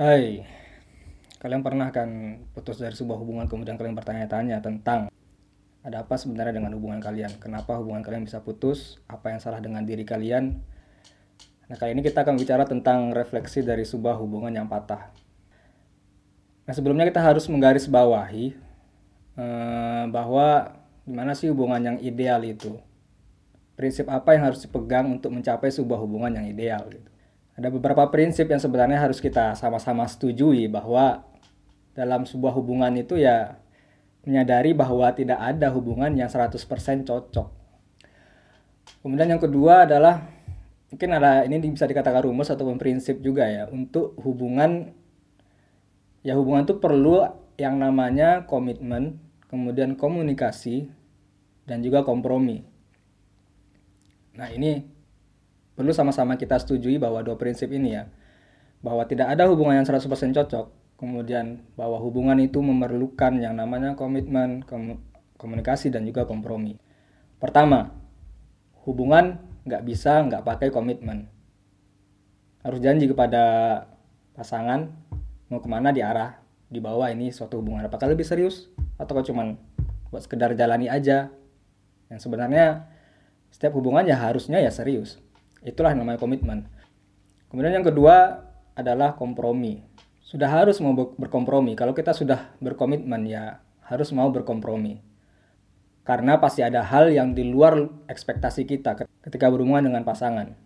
Hai, kalian pernah kan putus dari sebuah hubungan kemudian kalian bertanya-tanya tentang ada apa sebenarnya dengan hubungan kalian? Kenapa hubungan kalian bisa putus? Apa yang salah dengan diri kalian? Nah, kali ini kita akan bicara tentang refleksi dari sebuah hubungan yang patah. Nah, sebelumnya kita harus menggarisbawahi eh, bahwa gimana sih hubungan yang ideal itu? Prinsip apa yang harus dipegang untuk mencapai sebuah hubungan yang ideal gitu ada beberapa prinsip yang sebenarnya harus kita sama-sama setujui bahwa dalam sebuah hubungan itu ya menyadari bahwa tidak ada hubungan yang 100% cocok. Kemudian yang kedua adalah mungkin ada ini bisa dikatakan rumus atau prinsip juga ya untuk hubungan ya hubungan itu perlu yang namanya komitmen, kemudian komunikasi dan juga kompromi. Nah, ini perlu sama-sama kita setujui bahwa dua prinsip ini ya bahwa tidak ada hubungan yang 100% cocok kemudian bahwa hubungan itu memerlukan yang namanya komitmen komunikasi dan juga kompromi. Pertama hubungan nggak bisa nggak pakai komitmen. Harus janji kepada pasangan mau ke mana di arah di bawah ini suatu hubungan. Apakah lebih serius atau cuma buat sekedar jalani aja? Yang sebenarnya setiap hubungan ya harusnya ya serius Itulah yang namanya komitmen. Kemudian yang kedua adalah kompromi. Sudah harus mau berkompromi. Kalau kita sudah berkomitmen ya harus mau berkompromi. Karena pasti ada hal yang di luar ekspektasi kita ketika berhubungan dengan pasangan.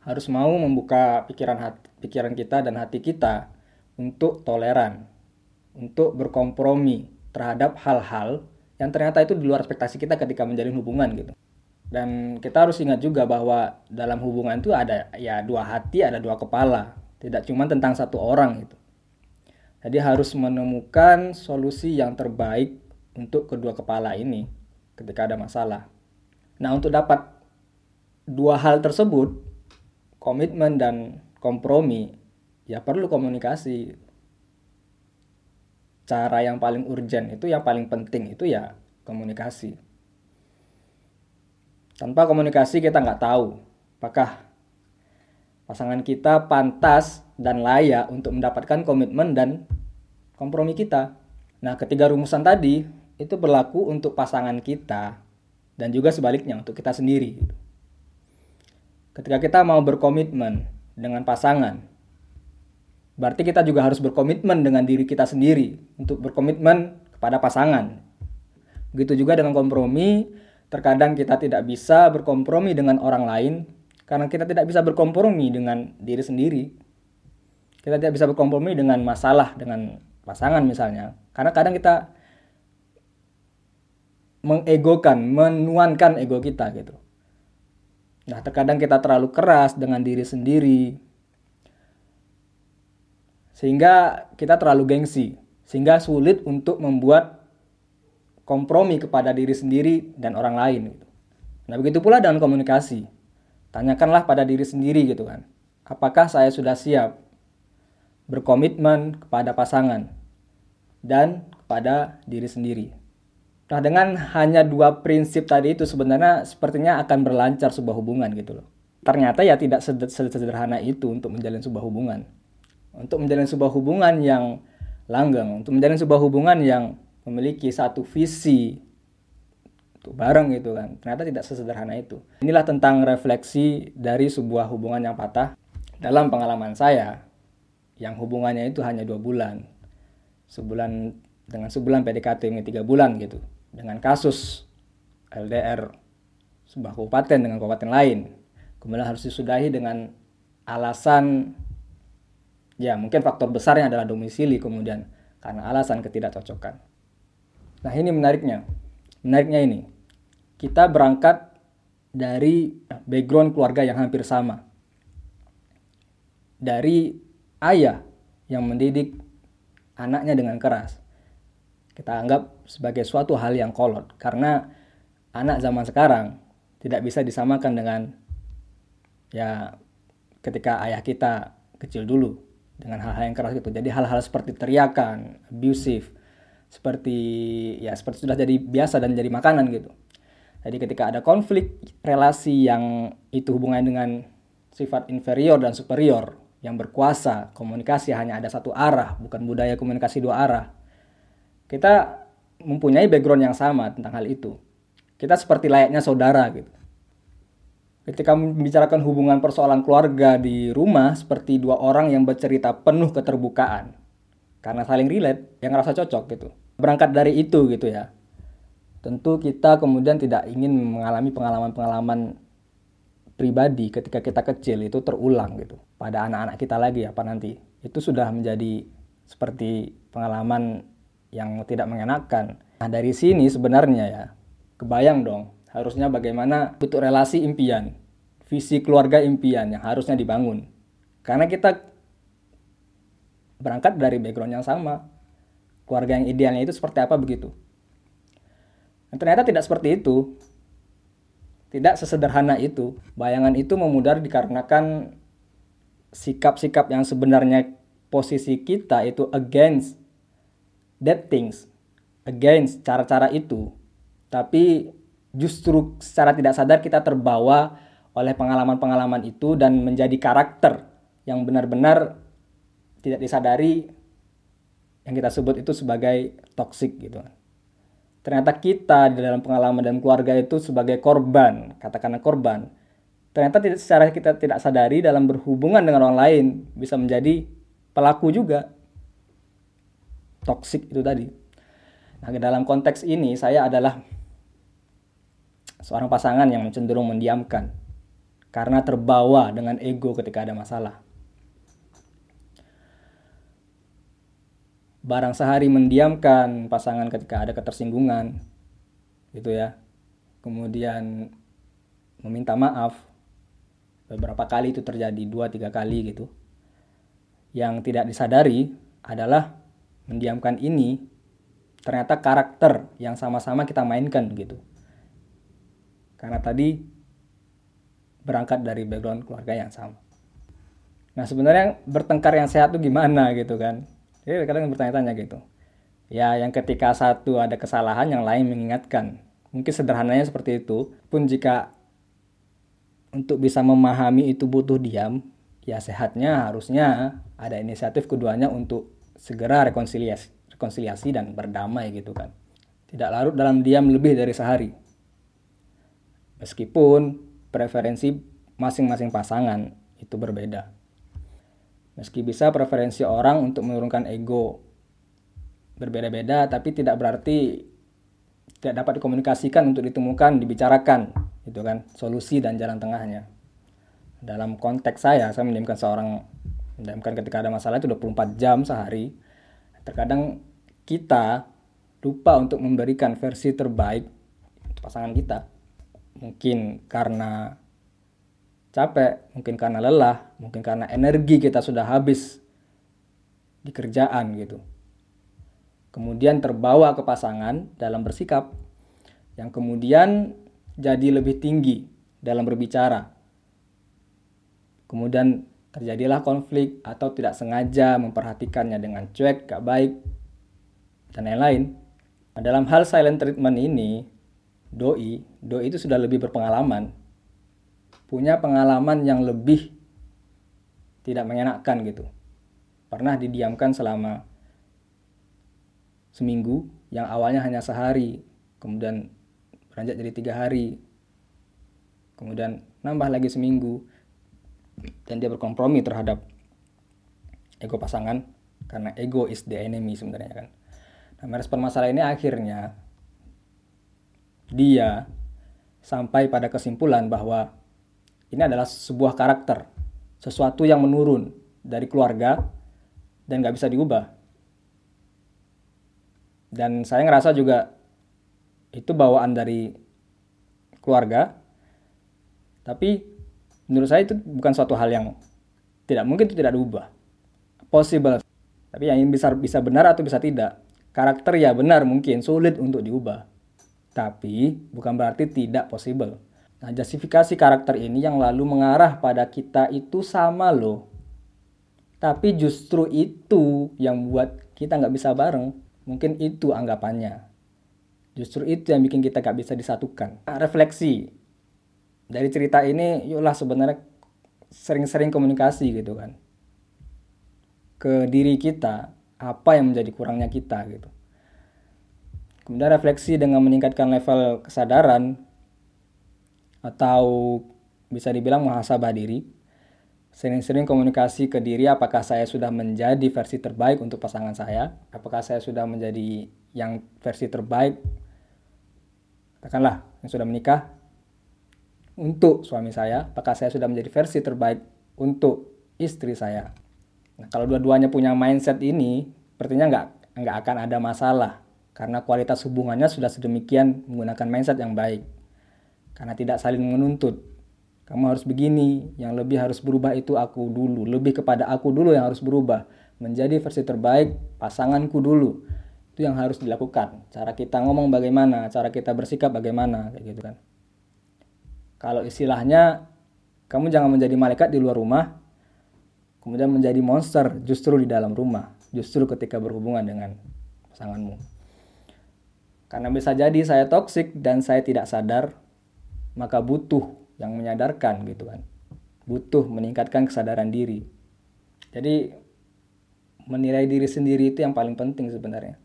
Harus mau membuka pikiran hati, pikiran kita dan hati kita untuk toleran, untuk berkompromi terhadap hal-hal yang ternyata itu di luar ekspektasi kita ketika menjalin hubungan gitu dan kita harus ingat juga bahwa dalam hubungan itu ada ya dua hati ada dua kepala. Tidak cuma tentang satu orang itu jadi harus menemukan solusi yang terbaik untuk kedua kepala ini ketika ada masalah. Nah untuk dapat dua hal tersebut komitmen dan kompromi ya perlu komunikasi. Cara yang paling urgent itu yang paling penting itu ya komunikasi tanpa komunikasi kita nggak tahu apakah pasangan kita pantas dan layak untuk mendapatkan komitmen dan kompromi kita. Nah, ketiga rumusan tadi itu berlaku untuk pasangan kita dan juga sebaliknya untuk kita sendiri. Ketika kita mau berkomitmen dengan pasangan, berarti kita juga harus berkomitmen dengan diri kita sendiri untuk berkomitmen kepada pasangan. Begitu juga dengan kompromi, Terkadang kita tidak bisa berkompromi dengan orang lain karena kita tidak bisa berkompromi dengan diri sendiri. Kita tidak bisa berkompromi dengan masalah dengan pasangan misalnya. Karena kadang kita mengegokan, menuankan ego kita gitu. Nah, terkadang kita terlalu keras dengan diri sendiri. Sehingga kita terlalu gengsi, sehingga sulit untuk membuat kompromi kepada diri sendiri dan orang lain gitu. Nah, begitu pula dengan komunikasi. Tanyakanlah pada diri sendiri gitu kan. Apakah saya sudah siap berkomitmen kepada pasangan dan kepada diri sendiri. Nah, dengan hanya dua prinsip tadi itu sebenarnya sepertinya akan berlancar sebuah hubungan gitu loh. Ternyata ya tidak sederhana itu untuk menjalin sebuah hubungan. Untuk menjalin sebuah hubungan yang langgeng, untuk menjalin sebuah hubungan yang memiliki satu visi untuk bareng gitu kan. Ternyata tidak sesederhana itu. Inilah tentang refleksi dari sebuah hubungan yang patah dalam pengalaman saya yang hubungannya itu hanya dua bulan. Sebulan dengan sebulan PDKT ini tiga bulan gitu. Dengan kasus LDR sebuah kabupaten dengan kabupaten lain. Kemudian harus disudahi dengan alasan ya mungkin faktor besarnya adalah domisili kemudian karena alasan ketidakcocokan Nah ini menariknya. Menariknya ini. Kita berangkat dari background keluarga yang hampir sama. Dari ayah yang mendidik anaknya dengan keras. Kita anggap sebagai suatu hal yang kolot. Karena anak zaman sekarang tidak bisa disamakan dengan ya ketika ayah kita kecil dulu dengan hal-hal yang keras gitu. Jadi hal-hal seperti teriakan, abusive, seperti ya seperti sudah jadi biasa dan jadi makanan gitu. Jadi ketika ada konflik relasi yang itu hubungannya dengan sifat inferior dan superior, yang berkuasa, komunikasi hanya ada satu arah, bukan budaya komunikasi dua arah. Kita mempunyai background yang sama tentang hal itu. Kita seperti layaknya saudara gitu. Ketika membicarakan hubungan persoalan keluarga di rumah seperti dua orang yang bercerita penuh keterbukaan. Karena saling relate, yang ngerasa cocok gitu. Berangkat dari itu gitu ya. Tentu kita kemudian tidak ingin mengalami pengalaman-pengalaman pribadi ketika kita kecil itu terulang gitu. Pada anak-anak kita lagi apa nanti. Itu sudah menjadi seperti pengalaman yang tidak mengenakan. Nah dari sini sebenarnya ya kebayang dong harusnya bagaimana bentuk relasi impian visi keluarga impian yang harusnya dibangun. Karena kita berangkat dari background yang sama keluarga yang idealnya itu seperti apa begitu dan ternyata tidak seperti itu tidak sesederhana itu. Bayangan itu memudar dikarenakan sikap-sikap yang sebenarnya posisi kita itu against that things, against cara-cara itu. Tapi justru secara tidak sadar kita terbawa oleh pengalaman-pengalaman itu dan menjadi karakter yang benar-benar tidak disadari yang kita sebut itu sebagai toxic gitu ternyata kita di dalam pengalaman dan keluarga itu sebagai korban, katakanlah korban. Ternyata tidak secara kita tidak sadari dalam berhubungan dengan orang lain bisa menjadi pelaku juga. Toksik itu tadi. Nah, dalam konteks ini saya adalah seorang pasangan yang cenderung mendiamkan karena terbawa dengan ego ketika ada masalah. Barang sehari mendiamkan pasangan ketika ada ketersinggungan gitu ya. Kemudian meminta maaf. Beberapa kali itu terjadi dua tiga kali gitu. Yang tidak disadari adalah mendiamkan ini ternyata karakter yang sama-sama kita mainkan gitu. Karena tadi berangkat dari background keluarga yang sama. Nah sebenarnya bertengkar yang sehat tuh gimana gitu kan jadi kadang bertanya-tanya gitu. Ya, yang ketika satu ada kesalahan, yang lain mengingatkan. Mungkin sederhananya seperti itu. Pun jika untuk bisa memahami itu butuh diam, ya sehatnya harusnya ada inisiatif keduanya untuk segera rekonsiliasi, rekonsiliasi dan berdamai gitu kan. Tidak larut dalam diam lebih dari sehari. Meskipun preferensi masing-masing pasangan itu berbeda. Meski bisa preferensi orang untuk menurunkan ego berbeda-beda, tapi tidak berarti tidak dapat dikomunikasikan untuk ditemukan, dibicarakan, gitu kan, solusi dan jalan tengahnya. Dalam konteks saya, saya mendiamkan seorang, mendiamkan ketika ada masalah itu 24 jam sehari. Terkadang kita lupa untuk memberikan versi terbaik untuk pasangan kita. Mungkin karena capek, mungkin karena lelah, mungkin karena energi kita sudah habis di kerjaan gitu. Kemudian terbawa ke pasangan dalam bersikap yang kemudian jadi lebih tinggi dalam berbicara. Kemudian terjadilah konflik atau tidak sengaja memperhatikannya dengan cuek, gak baik, dan lain-lain. Nah, dalam hal silent treatment ini, doi, doi itu sudah lebih berpengalaman punya pengalaman yang lebih tidak menyenangkan gitu. Pernah didiamkan selama seminggu yang awalnya hanya sehari, kemudian beranjak jadi tiga hari, kemudian nambah lagi seminggu, dan dia berkompromi terhadap ego pasangan karena ego is the enemy sebenarnya kan. Nah, merespon masalah ini akhirnya dia sampai pada kesimpulan bahwa ini adalah sebuah karakter, sesuatu yang menurun dari keluarga dan nggak bisa diubah. Dan saya ngerasa juga itu bawaan dari keluarga, tapi menurut saya itu bukan suatu hal yang tidak mungkin itu tidak diubah. Possible, tapi yang bisa bisa benar atau bisa tidak. Karakter ya benar mungkin sulit untuk diubah, tapi bukan berarti tidak possible. Nah, justifikasi karakter ini yang lalu mengarah pada kita itu sama loh. Tapi justru itu yang buat kita nggak bisa bareng. Mungkin itu anggapannya. Justru itu yang bikin kita nggak bisa disatukan. Nah, refleksi dari cerita ini, yuklah sebenarnya sering-sering komunikasi gitu kan. ke diri kita apa yang menjadi kurangnya kita gitu kemudian refleksi dengan meningkatkan level kesadaran atau bisa dibilang muhasabah diri. Sering-sering komunikasi ke diri apakah saya sudah menjadi versi terbaik untuk pasangan saya? Apakah saya sudah menjadi yang versi terbaik? Katakanlah yang sudah menikah untuk suami saya apakah saya sudah menjadi versi terbaik untuk istri saya? Nah kalau dua-duanya punya mindset ini sepertinya nggak nggak akan ada masalah. Karena kualitas hubungannya sudah sedemikian menggunakan mindset yang baik karena tidak saling menuntut kamu harus begini, yang lebih harus berubah itu aku dulu, lebih kepada aku dulu yang harus berubah, menjadi versi terbaik pasanganku dulu. Itu yang harus dilakukan. Cara kita ngomong bagaimana, cara kita bersikap bagaimana, kayak gitu kan. Kalau istilahnya kamu jangan menjadi malaikat di luar rumah, kemudian menjadi monster justru di dalam rumah, justru ketika berhubungan dengan pasanganmu. Karena bisa jadi saya toksik dan saya tidak sadar, maka butuh yang menyadarkan gitu kan. Butuh meningkatkan kesadaran diri. Jadi menilai diri sendiri itu yang paling penting sebenarnya.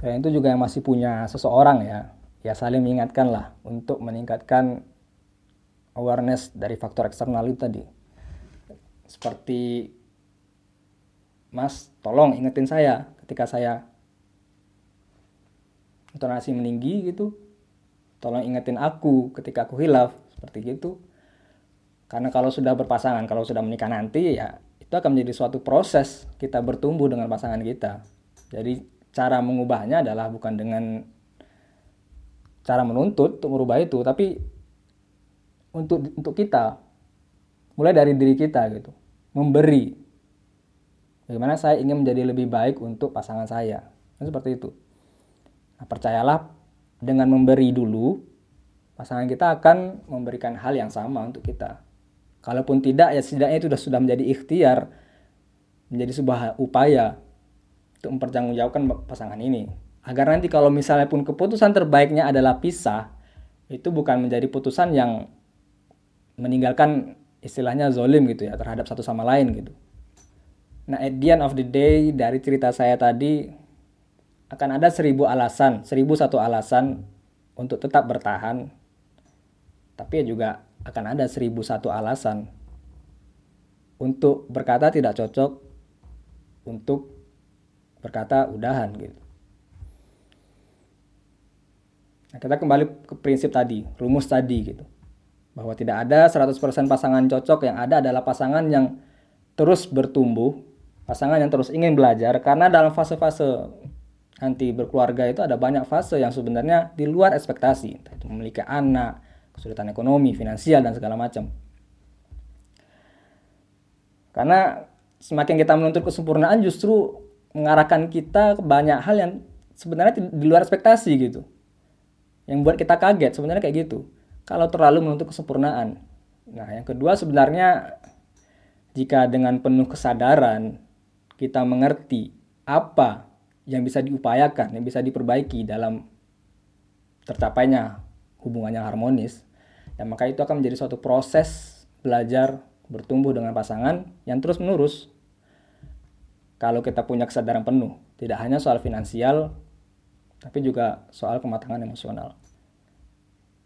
Selain itu juga yang masih punya seseorang ya ya saling mengingatkan lah untuk meningkatkan awareness dari faktor eksternal itu tadi. Seperti mas tolong ingetin saya ketika saya intonasi meninggi gitu tolong ingetin aku ketika aku hilaf seperti itu karena kalau sudah berpasangan kalau sudah menikah nanti ya itu akan menjadi suatu proses kita bertumbuh dengan pasangan kita. Jadi cara mengubahnya adalah bukan dengan cara menuntut untuk merubah itu tapi untuk untuk kita. Mulai dari diri kita gitu. Memberi. Bagaimana saya ingin menjadi lebih baik untuk pasangan saya. Kan seperti itu. Nah, percayalah dengan memberi dulu pasangan kita akan memberikan hal yang sama untuk kita. Kalaupun tidak, ya setidaknya itu sudah menjadi ikhtiar, menjadi sebuah upaya untuk mempertanggungjawabkan pasangan ini. Agar nanti kalau misalnya pun keputusan terbaiknya adalah pisah, itu bukan menjadi putusan yang meninggalkan istilahnya zolim gitu ya terhadap satu sama lain gitu. Nah, at the end of the day dari cerita saya tadi akan ada seribu alasan, seribu satu alasan untuk tetap bertahan tapi juga akan ada seribu satu alasan untuk berkata tidak cocok untuk berkata udahan gitu. Nah, kita kembali ke prinsip tadi, rumus tadi gitu. Bahwa tidak ada 100% pasangan cocok, yang ada adalah pasangan yang terus bertumbuh, pasangan yang terus ingin belajar karena dalam fase-fase nanti berkeluarga itu ada banyak fase yang sebenarnya di luar ekspektasi, entah itu memiliki anak, kesulitan ekonomi, finansial dan segala macam. Karena semakin kita menuntut kesempurnaan justru mengarahkan kita ke banyak hal yang sebenarnya di luar ekspektasi gitu. Yang buat kita kaget sebenarnya kayak gitu. Kalau terlalu menuntut kesempurnaan. Nah, yang kedua sebenarnya jika dengan penuh kesadaran kita mengerti apa yang bisa diupayakan, yang bisa diperbaiki dalam tercapainya hubungannya harmonis, ya maka itu akan menjadi suatu proses belajar bertumbuh dengan pasangan yang terus menerus. Kalau kita punya kesadaran penuh, tidak hanya soal finansial, tapi juga soal kematangan emosional.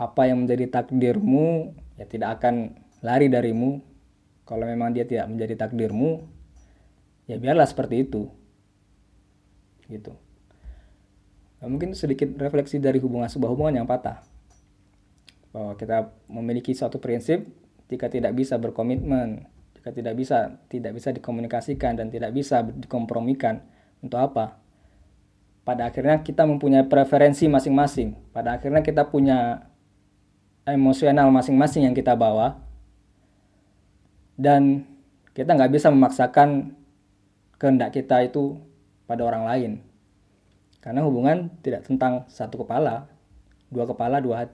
Apa yang menjadi takdirmu, ya tidak akan lari darimu. Kalau memang dia tidak menjadi takdirmu, ya biarlah seperti itu. Gitu. Nah, mungkin sedikit refleksi dari hubungan sebuah hubungan yang patah. Bahwa kita memiliki suatu prinsip jika tidak bisa berkomitmen jika tidak bisa tidak bisa dikomunikasikan dan tidak bisa dikompromikan untuk apa? Pada akhirnya kita mempunyai preferensi masing-masing. Pada akhirnya kita punya emosional masing-masing yang kita bawa. Dan kita nggak bisa memaksakan kehendak kita itu pada orang lain. Karena hubungan tidak tentang satu kepala dua kepala dua hati